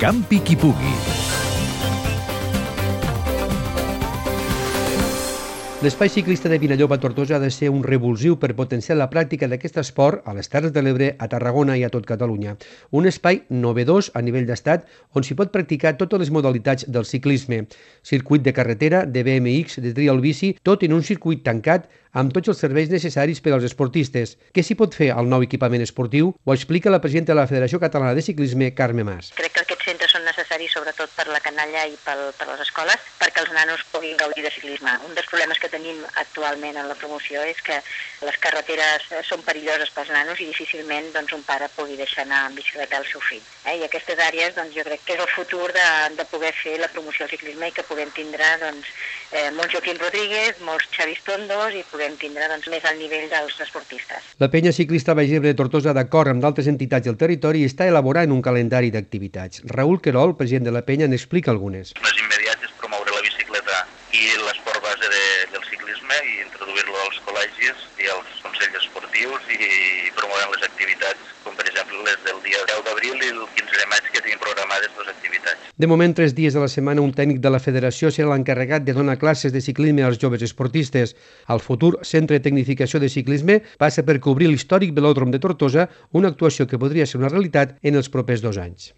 Campi Kipugi. L'espai ciclista de Vinallop a Tortosa ha de ser un revulsiu per potenciar la pràctica d'aquest esport a les Terres de l'Ebre, a Tarragona i a tot Catalunya. Un espai novedós a nivell d'estat on s'hi pot practicar totes les modalitats del ciclisme. Circuit de carretera, de BMX, de trial bici, tot en un circuit tancat amb tots els serveis necessaris per als esportistes. Què s'hi pot fer al nou equipament esportiu? Ho explica la presidenta de la Federació Catalana de Ciclisme, Carme Mas. Crec que necessaris sobretot per la canalla i pel, per les escoles perquè els nanos puguin gaudir de ciclisme. Un dels problemes que tenim actualment en la promoció és que les carreteres són perilloses pels nanos i difícilment doncs, un pare pugui deixar anar en bicicleta al seu fill. Eh? I aquestes àrees doncs, jo crec que és el futur de, de poder fer la promoció del ciclisme i que puguem tindre doncs, eh, molts Joaquim Rodríguez, molts Xavis Tondos i puguem tindre doncs, més al nivell dels esportistes. La penya ciclista Bagebre de Tortosa, d'acord amb d'altres entitats del territori, està elaborant un calendari d'activitats. Raül Querol, president de la penya, n'explica algunes. Les immediates promoure la bicicleta i l'esport base de, del ciclisme i introduir-lo als col·legis i als consells esportius i promovent les activitats com per exemple les del dia 10 d'abril i el 15 de maig que tenim programades les activitats. De moment, tres dies de la setmana, un tècnic de la federació serà l'encarregat de donar classes de ciclisme als joves esportistes. El futur Centre de Tecnificació de Ciclisme passa per cobrir l'històric velòdrom de Tortosa, una actuació que podria ser una realitat en els propers dos anys.